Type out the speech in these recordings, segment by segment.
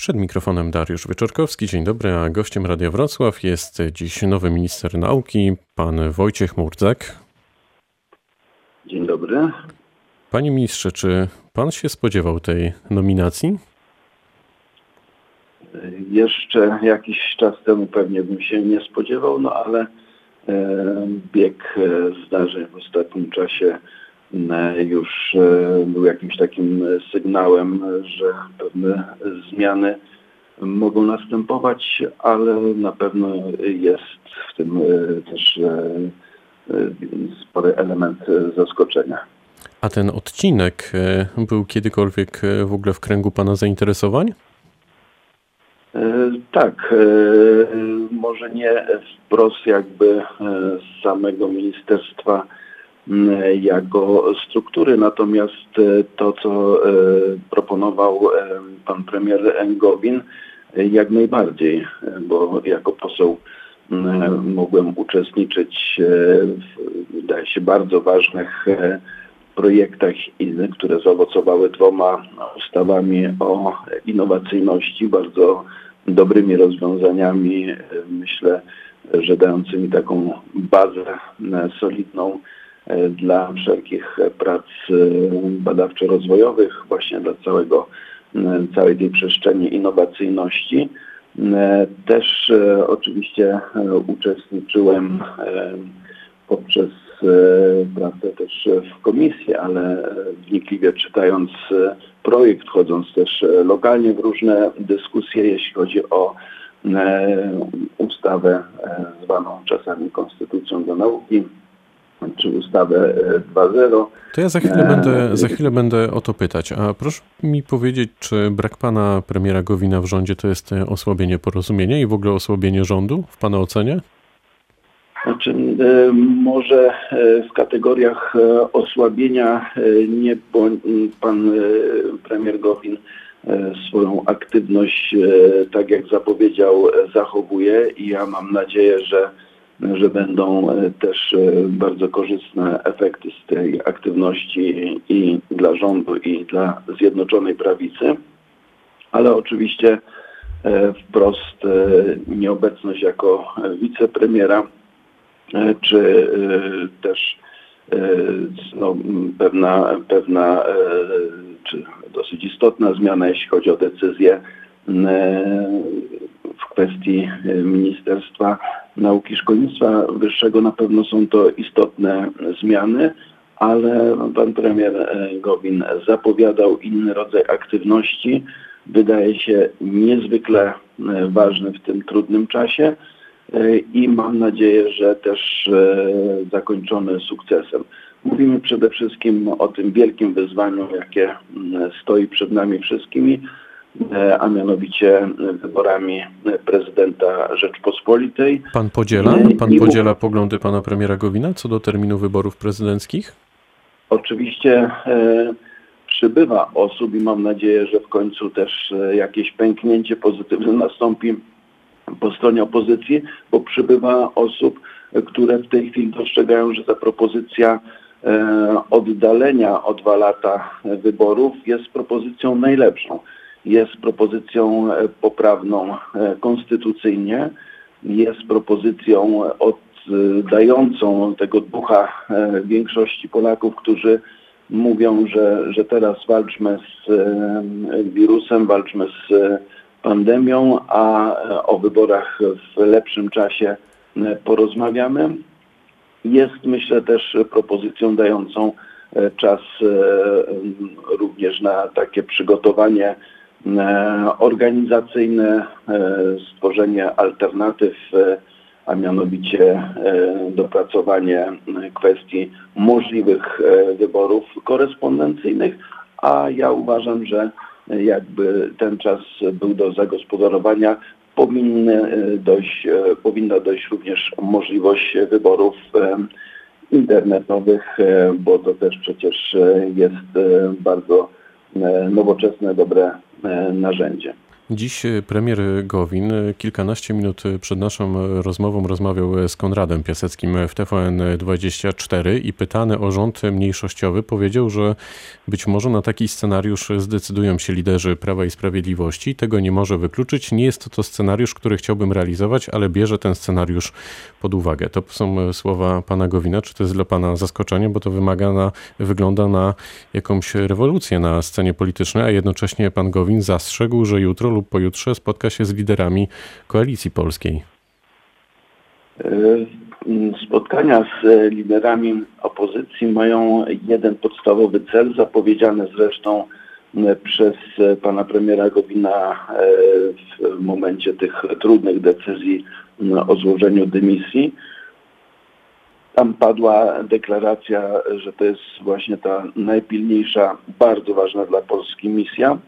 Przed mikrofonem Dariusz Wyczorkowski. Dzień dobry, a gościem Radia Wrocław jest dziś nowy minister nauki, pan Wojciech Murdzak. Dzień dobry. Panie ministrze, czy pan się spodziewał tej nominacji? Jeszcze jakiś czas temu pewnie bym się nie spodziewał, no ale e, bieg e, zdarzeń w ostatnim czasie już był jakimś takim sygnałem, że pewne zmiany mogą następować, ale na pewno jest w tym też spory element zaskoczenia. A ten odcinek był kiedykolwiek w ogóle w kręgu Pana zainteresowań? E, tak, e, może nie wprost jakby e, z samego ministerstwa jako struktury, natomiast to, co proponował pan premier Gowin, jak najbardziej, bo jako poseł mogłem uczestniczyć w, wydaje się, bardzo ważnych projektach, które zaowocowały dwoma ustawami o innowacyjności, bardzo dobrymi rozwiązaniami, myślę, że dającymi taką bazę solidną e, dla wszelkich prac e, badawczo-rozwojowych, właśnie dla całego, całej tej przestrzeni innowacyjności. Też e, oczywiście uczestniczyłem poprzez pracę też w komisji, ale wnikliwie czytając projekt, wchodząc też lokalnie w różne dyskusje, jeśli chodzi o ustawę zwaną czasami Konstytucją do Nauki, czy ustawę 2.0. To ja za chwilę, będę, za chwilę będę o to pytać. A proszę mi powiedzieć, czy brak pana premiera Gowina w rządzie to jest osłabienie porozumienia i w ogóle osłabienie rządu w pana ocenie? Znaczy, e, może e, w kategoriach e, osłabienia nie, bo pan premier Gowin swoją aktywność, tak jak zapowiedział, zachowuje i ja mam nadzieję, że, że będą też bardzo korzystne efekty z tej aktywności i dla rządu, i dla Zjednoczonej Prawicy. Ale oczywiście wprost nieobecność jako wicepremiera E, czy e, też e, no, pewna, pewna czy dosyć istotna zmiana, jeśli chodzi o decyzję w kwestii Ministerstwa Nauki Szkolnictwa Wyższego. Na pewno są to istotne zmiany, ale pan premier Gowin zapowiadał inny rodzaj aktywności. Wydaje się niezwykle ważny w tym trudnym czasie. E, i mam nadzieję, że też e, zakończone sukcesem. Mówimy przede wszystkim o tym wielkim wyzwaniu, jakie stoi przed nami wszystkimi, e, a mianowicie wyborami prezydenta Rzeczpospolitej. Pan podziela, pan podziela poglądy pana premiera Gowina co do terminu wyborów prezydenckich? Oczywiście przybywa osób i mam nadzieję, że w końcu też jakieś pęknięcie pozytywne nastąpi po stronie opozycji, bo przybywa osób, które w tej chwili dostrzegają, że ta propozycja e, oddalenia o dwa lata wyborów jest propozycją najlepszą. Jest propozycją e, poprawną e, konstytucyjnie, jest propozycją oddającą tego ducha większości Polaków, którzy mówią, że, że teraz walczmy z wirusem, walczmy z pandemią, a e, o wyborach w lepszym czasie e, porozmawiamy. Jest myślę też propozycją dającą e, czas również na takie przygotowanie organizacyjne, stworzenie alternatyw, a mianowicie dopracowanie kwestii możliwych wyborów korespondencyjnych, a ja uważam, że jakby ten czas był do zagospodarowania, powinny e, dojść, e, powinna dojść również możliwość wyborów e, internetowych, bo to też przecież jest bardzo nowoczesne, dobre narzędzie. Dziś premier Gowin kilkanaście minut przed naszą rozmową rozmawiał z Konradem Piaseckim w TVN24 i pytany o rząd mniejszościowy powiedział, że być może na taki scenariusz zdecydują się liderzy Prawa i Sprawiedliwości. Tego nie może wykluczyć. Nie jest to scenariusz, który chciałbym realizować, ale bierze ten scenariusz pod uwagę. To są słowa pana Gowina. Czy to jest dla pana zaskoczenie, bo to wymaga na, wygląda na jakąś rewolucję na scenie politycznej, a jednocześnie pan Gowin zastrzegł, że jutro pojutrze spotka się z liderami koalicji polskiej. E, spotkania z liderami opozycji mają jeden podstawowy cel, zapowiedziany zresztą przez pana premiera Gowina e, w momencie tych trudnych decyzji o złożeniu dymisji. Tam padła deklaracja, że to jest właśnie ta najpilniejsza, bardzo ważna dla Polski misja.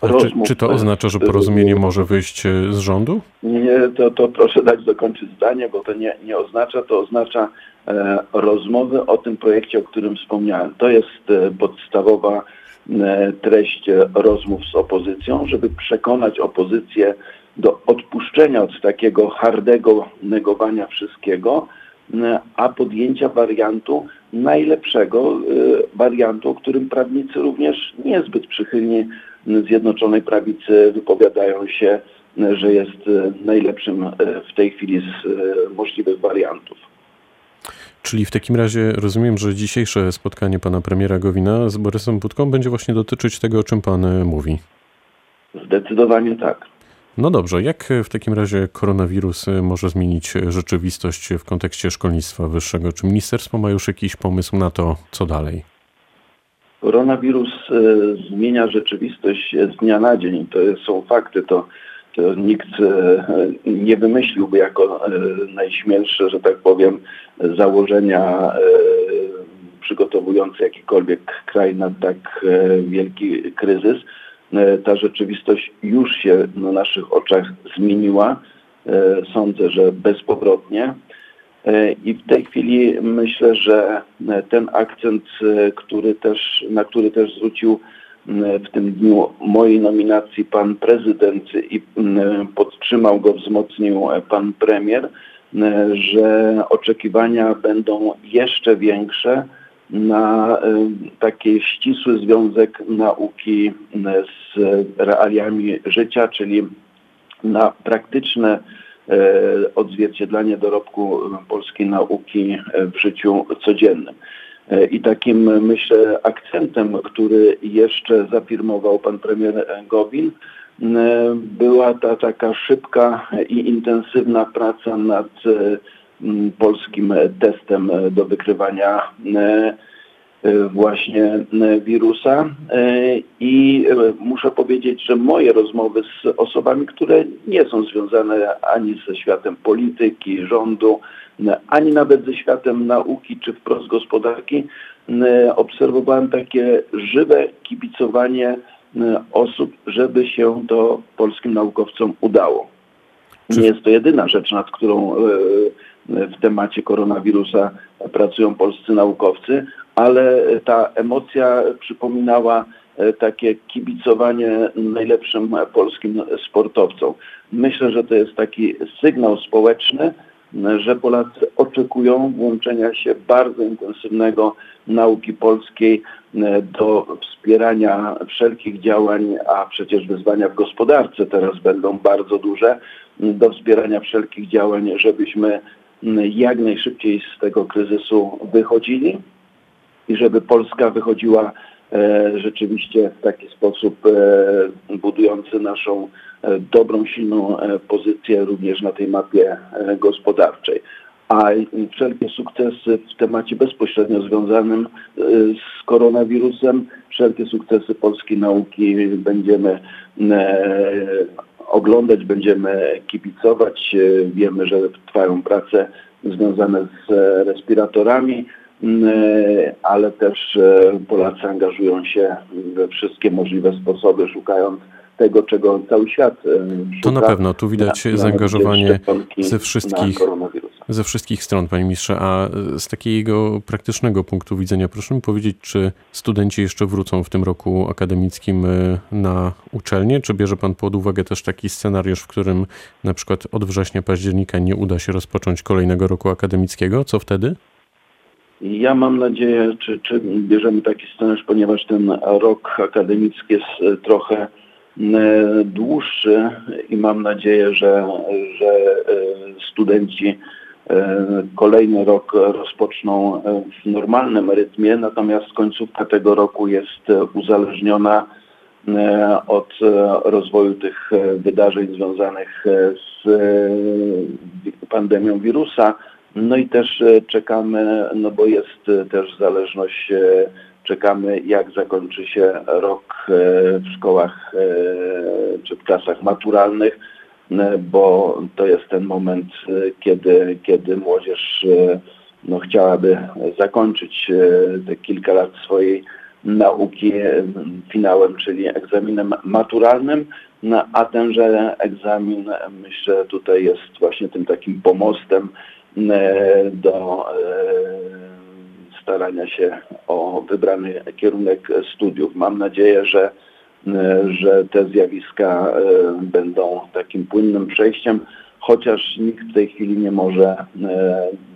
Czy, czy, to oznacza, że porozumienie może wyjść e, z rządu? Nie, to, to proszę dać dokończyć zdanie, bo to nie, nie oznacza, to oznacza e, rozmowy o tym projekcie, o którym wspomniałem. To jest e, podstawowa e, treść rozmów z opozycją, żeby przekonać opozycję do odpuszczenia od takiego hardego negowania wszystkiego, e, a podjęcia wariantu najlepszego, e, wariantu, o którym prawnicy również niezbyt przychylnie Zjednoczonej Prawicy wypowiadają się, że jest najlepszym w tej chwili z możliwych wariantów. Czyli w takim razie rozumiem, że dzisiejsze spotkanie pana premiera Gowina z Borysem Budką będzie właśnie dotyczyć tego, o czym pan mówi. Zdecydowanie tak. No dobrze, jak w takim razie koronawirus może zmienić rzeczywistość w kontekście szkolnictwa wyższego? Czy ministerstwo ma już jakiś pomysł na to, co dalej? Koronawirus e, zmienia rzeczywistość z dnia na dzień. To są fakty, to, to nikt e, nie wymyśliłby jako e, najśmielsze, że tak powiem, założenia przygotowujące jakikolwiek kraj na tak wielki kryzys. Ta rzeczywistość już się na naszych oczach zmieniła. Sądzę, że bezpowrotnie. E, I w tej chwili myślę, że e, ten akcent, e, który też, na który też zwrócił w tym dniu mojej nominacji pan prezydent i podtrzymał go, wzmocnił pan premier, że oczekiwania będą jeszcze większe na taki ścisły związek nauki z realiami życia, życia, czyli na praktyczne E, odzwierciedlanie dorobku polskiej nauki w życiu codziennym. E, I takim, myślę, akcentem, który jeszcze zafirmował pan premier Gowin, e, była ta taka szybka i intensywna praca nad polskim testem do wykrywania E, właśnie e, wirusa e, i muszę powiedzieć, że moje rozmowy z osobami, które nie są związane ani ze światem polityki, rządu, ani nawet ze światem nauki czy wprost gospodarki, obserwowałem takie żywe kibicowanie osób, żeby się to polskim naukowcom udało. Nie jest to jedyna rzecz, nad którą w temacie koronawirusa pracują polscy naukowcy, ale ta emocja przypominała e, takie kibicowanie najlepszym polskim sportowcom. Myślę, że to jest taki sygnał społeczny, że Polacy oczekują włączenia się bardzo intensywnego nauki polskiej e, do wspierania wszelkich działań, a przecież wyzwania w gospodarce teraz będą bardzo duże, do wspierania wszelkich działań, żebyśmy jak najszybciej z tego kryzysu wychodzili i żeby Polska wychodziła e, rzeczywiście w taki sposób e, budujący naszą e, dobrą, silną pozycję również na tej mapie gospodarczej. A wszelkie sukcesy w temacie bezpośrednio związanym z koronawirusem, wszelkie sukcesy polskiej nauki będziemy oglądać, będziemy kibicować. Wiemy, że trwają prace związane z respiratorami. Mm, e, ale też e, Polacy angażują się we wszystkie możliwe sposoby, szukając tego, czego cały świat e, szuka. To na pewno, tu widać na, zaangażowanie ze wszystkich ze wszystkich stron, panie ministrze, a z takiego praktycznego punktu widzenia proszę mi powiedzieć, czy studenci jeszcze wrócą w tym roku akademickim y, na uczelnię, czy bierze pan pod uwagę też taki scenariusz, w którym na przykład od września, października nie uda się rozpocząć kolejnego roku akademickiego? Co wtedy? Ja mam nadzieję, czy, czy bierzemy taki scenariusz, ponieważ ten rok akademicki jest e, trochę e, dłuższy i mam nadzieję, że, że e, studenci kolejny rok rozpoczną w normalnym rytmie, natomiast końcówka tego roku jest uzależniona od rozwoju tych wydarzeń związanych z pandemią wirusa. No i też e, czekamy, no bo jest e, też zależność, e, czekamy jak zakończy się rok w szkołach czy w klasach maturalnych, bo to jest ten moment, kiedy, kiedy młodzież no, chciałaby zakończyć te kilka lat swojej nauki finałem, czyli egzaminem maturalnym, no, a tenże egzamin myślę tutaj jest właśnie tym takim pomostem do e, starania się o wybrany kierunek studiów. Mam nadzieję, że, e, że te zjawiska będą takim płynnym przejściem, chociaż nikt w tej chwili nie może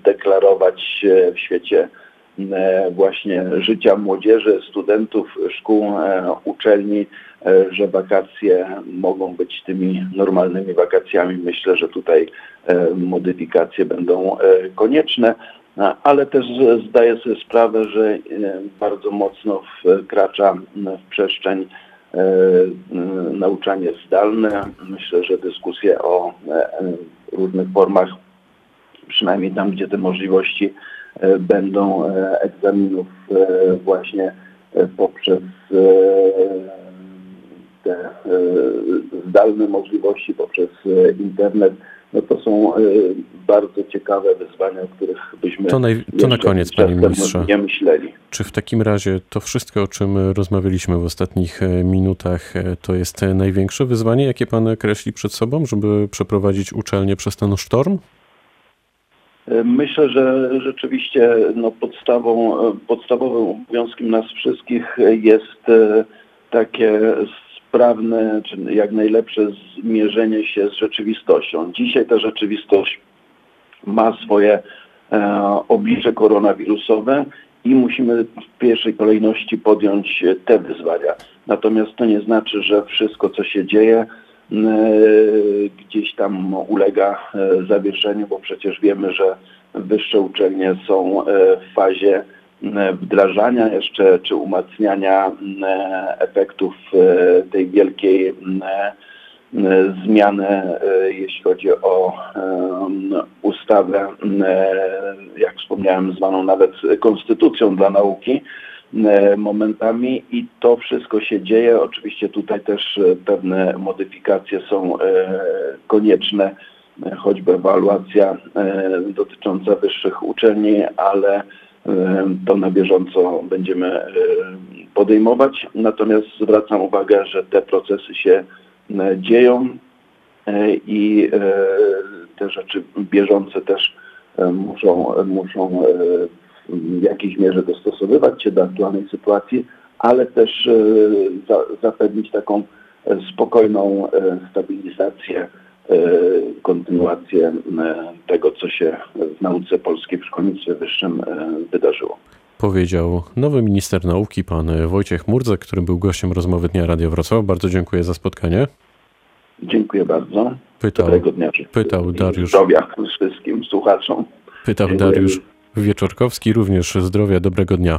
deklarować w świecie właśnie życia młodzieży, studentów, szkół, uczelni, że wakacje mogą być tymi normalnymi wakacjami. Myślę, że tutaj E, modyfikacje będą e, konieczne, ale też zdaję sobie sprawę, że e, bardzo mocno wkracza w przestrzeń nauczanie zdalne. Myślę, że dyskusje o różnych formach, przynajmniej tam, gdzie te możliwości będą egzaminów właśnie poprzez te zdalne możliwości, poprzez internet, no to są e, bardzo ciekawe wyzwania, o których byśmy to, naj, to na koniec, panie ministrze. nie myśleli. Czy w takim razie to wszystko, o czym rozmawialiśmy w ostatnich e, minutach, e, to jest największe wyzwanie, jakie pan kreśli przed sobą, żeby przeprowadzić uczelnię przez ten sztorm? Myślę, że rzeczywiście no, podstawą, podstawowym obowiązkiem nas wszystkich jest takie sprawne, czy jak najlepsze zmierzenie się z rzeczywistością. Dzisiaj ta rzeczywistość ma swoje e, oblicze koronawirusowe i musimy w pierwszej kolejności podjąć te wyzwania. Natomiast to nie znaczy, że wszystko, co się dzieje, e, gdzieś tam ulega e, zawieszeniu, bo przecież wiemy, że wyższe uczelnie są e, w fazie wdrażania jeszcze czy umacniania e, efektów e, tej wielkiej zmiany, jeśli chodzi o ustawę, jak wspomniałem, zwaną nawet konstytucją dla nauki momentami i to wszystko się dzieje. Oczywiście tutaj też pewne modyfikacje są konieczne, choćby ewaluacja dotycząca wyższych uczelni, ale to na bieżąco będziemy podejmować. Natomiast zwracam uwagę, że te procesy się dzieją i te rzeczy bieżące też muszą, muszą w jakiejś mierze dostosowywać się do aktualnej sytuacji, ale też zapewnić taką spokojną stabilizację E, kontynuację e, tego, co się w nauce polskiej w szkolnictwie wyższym e, wydarzyło. Powiedział nowy minister nauki, pan Wojciech Murdzek, który był gościem rozmowy Dnia Radio Wrocław. Bardzo dziękuję za spotkanie. Dziękuję bardzo. Pytał, Dobrego dnia. Pytał Dariusz. Zdrowia wszystkim słuchaczom. Pytał Dziękuję. Dariusz Wieczorkowski, również zdrowia, dobrego dnia.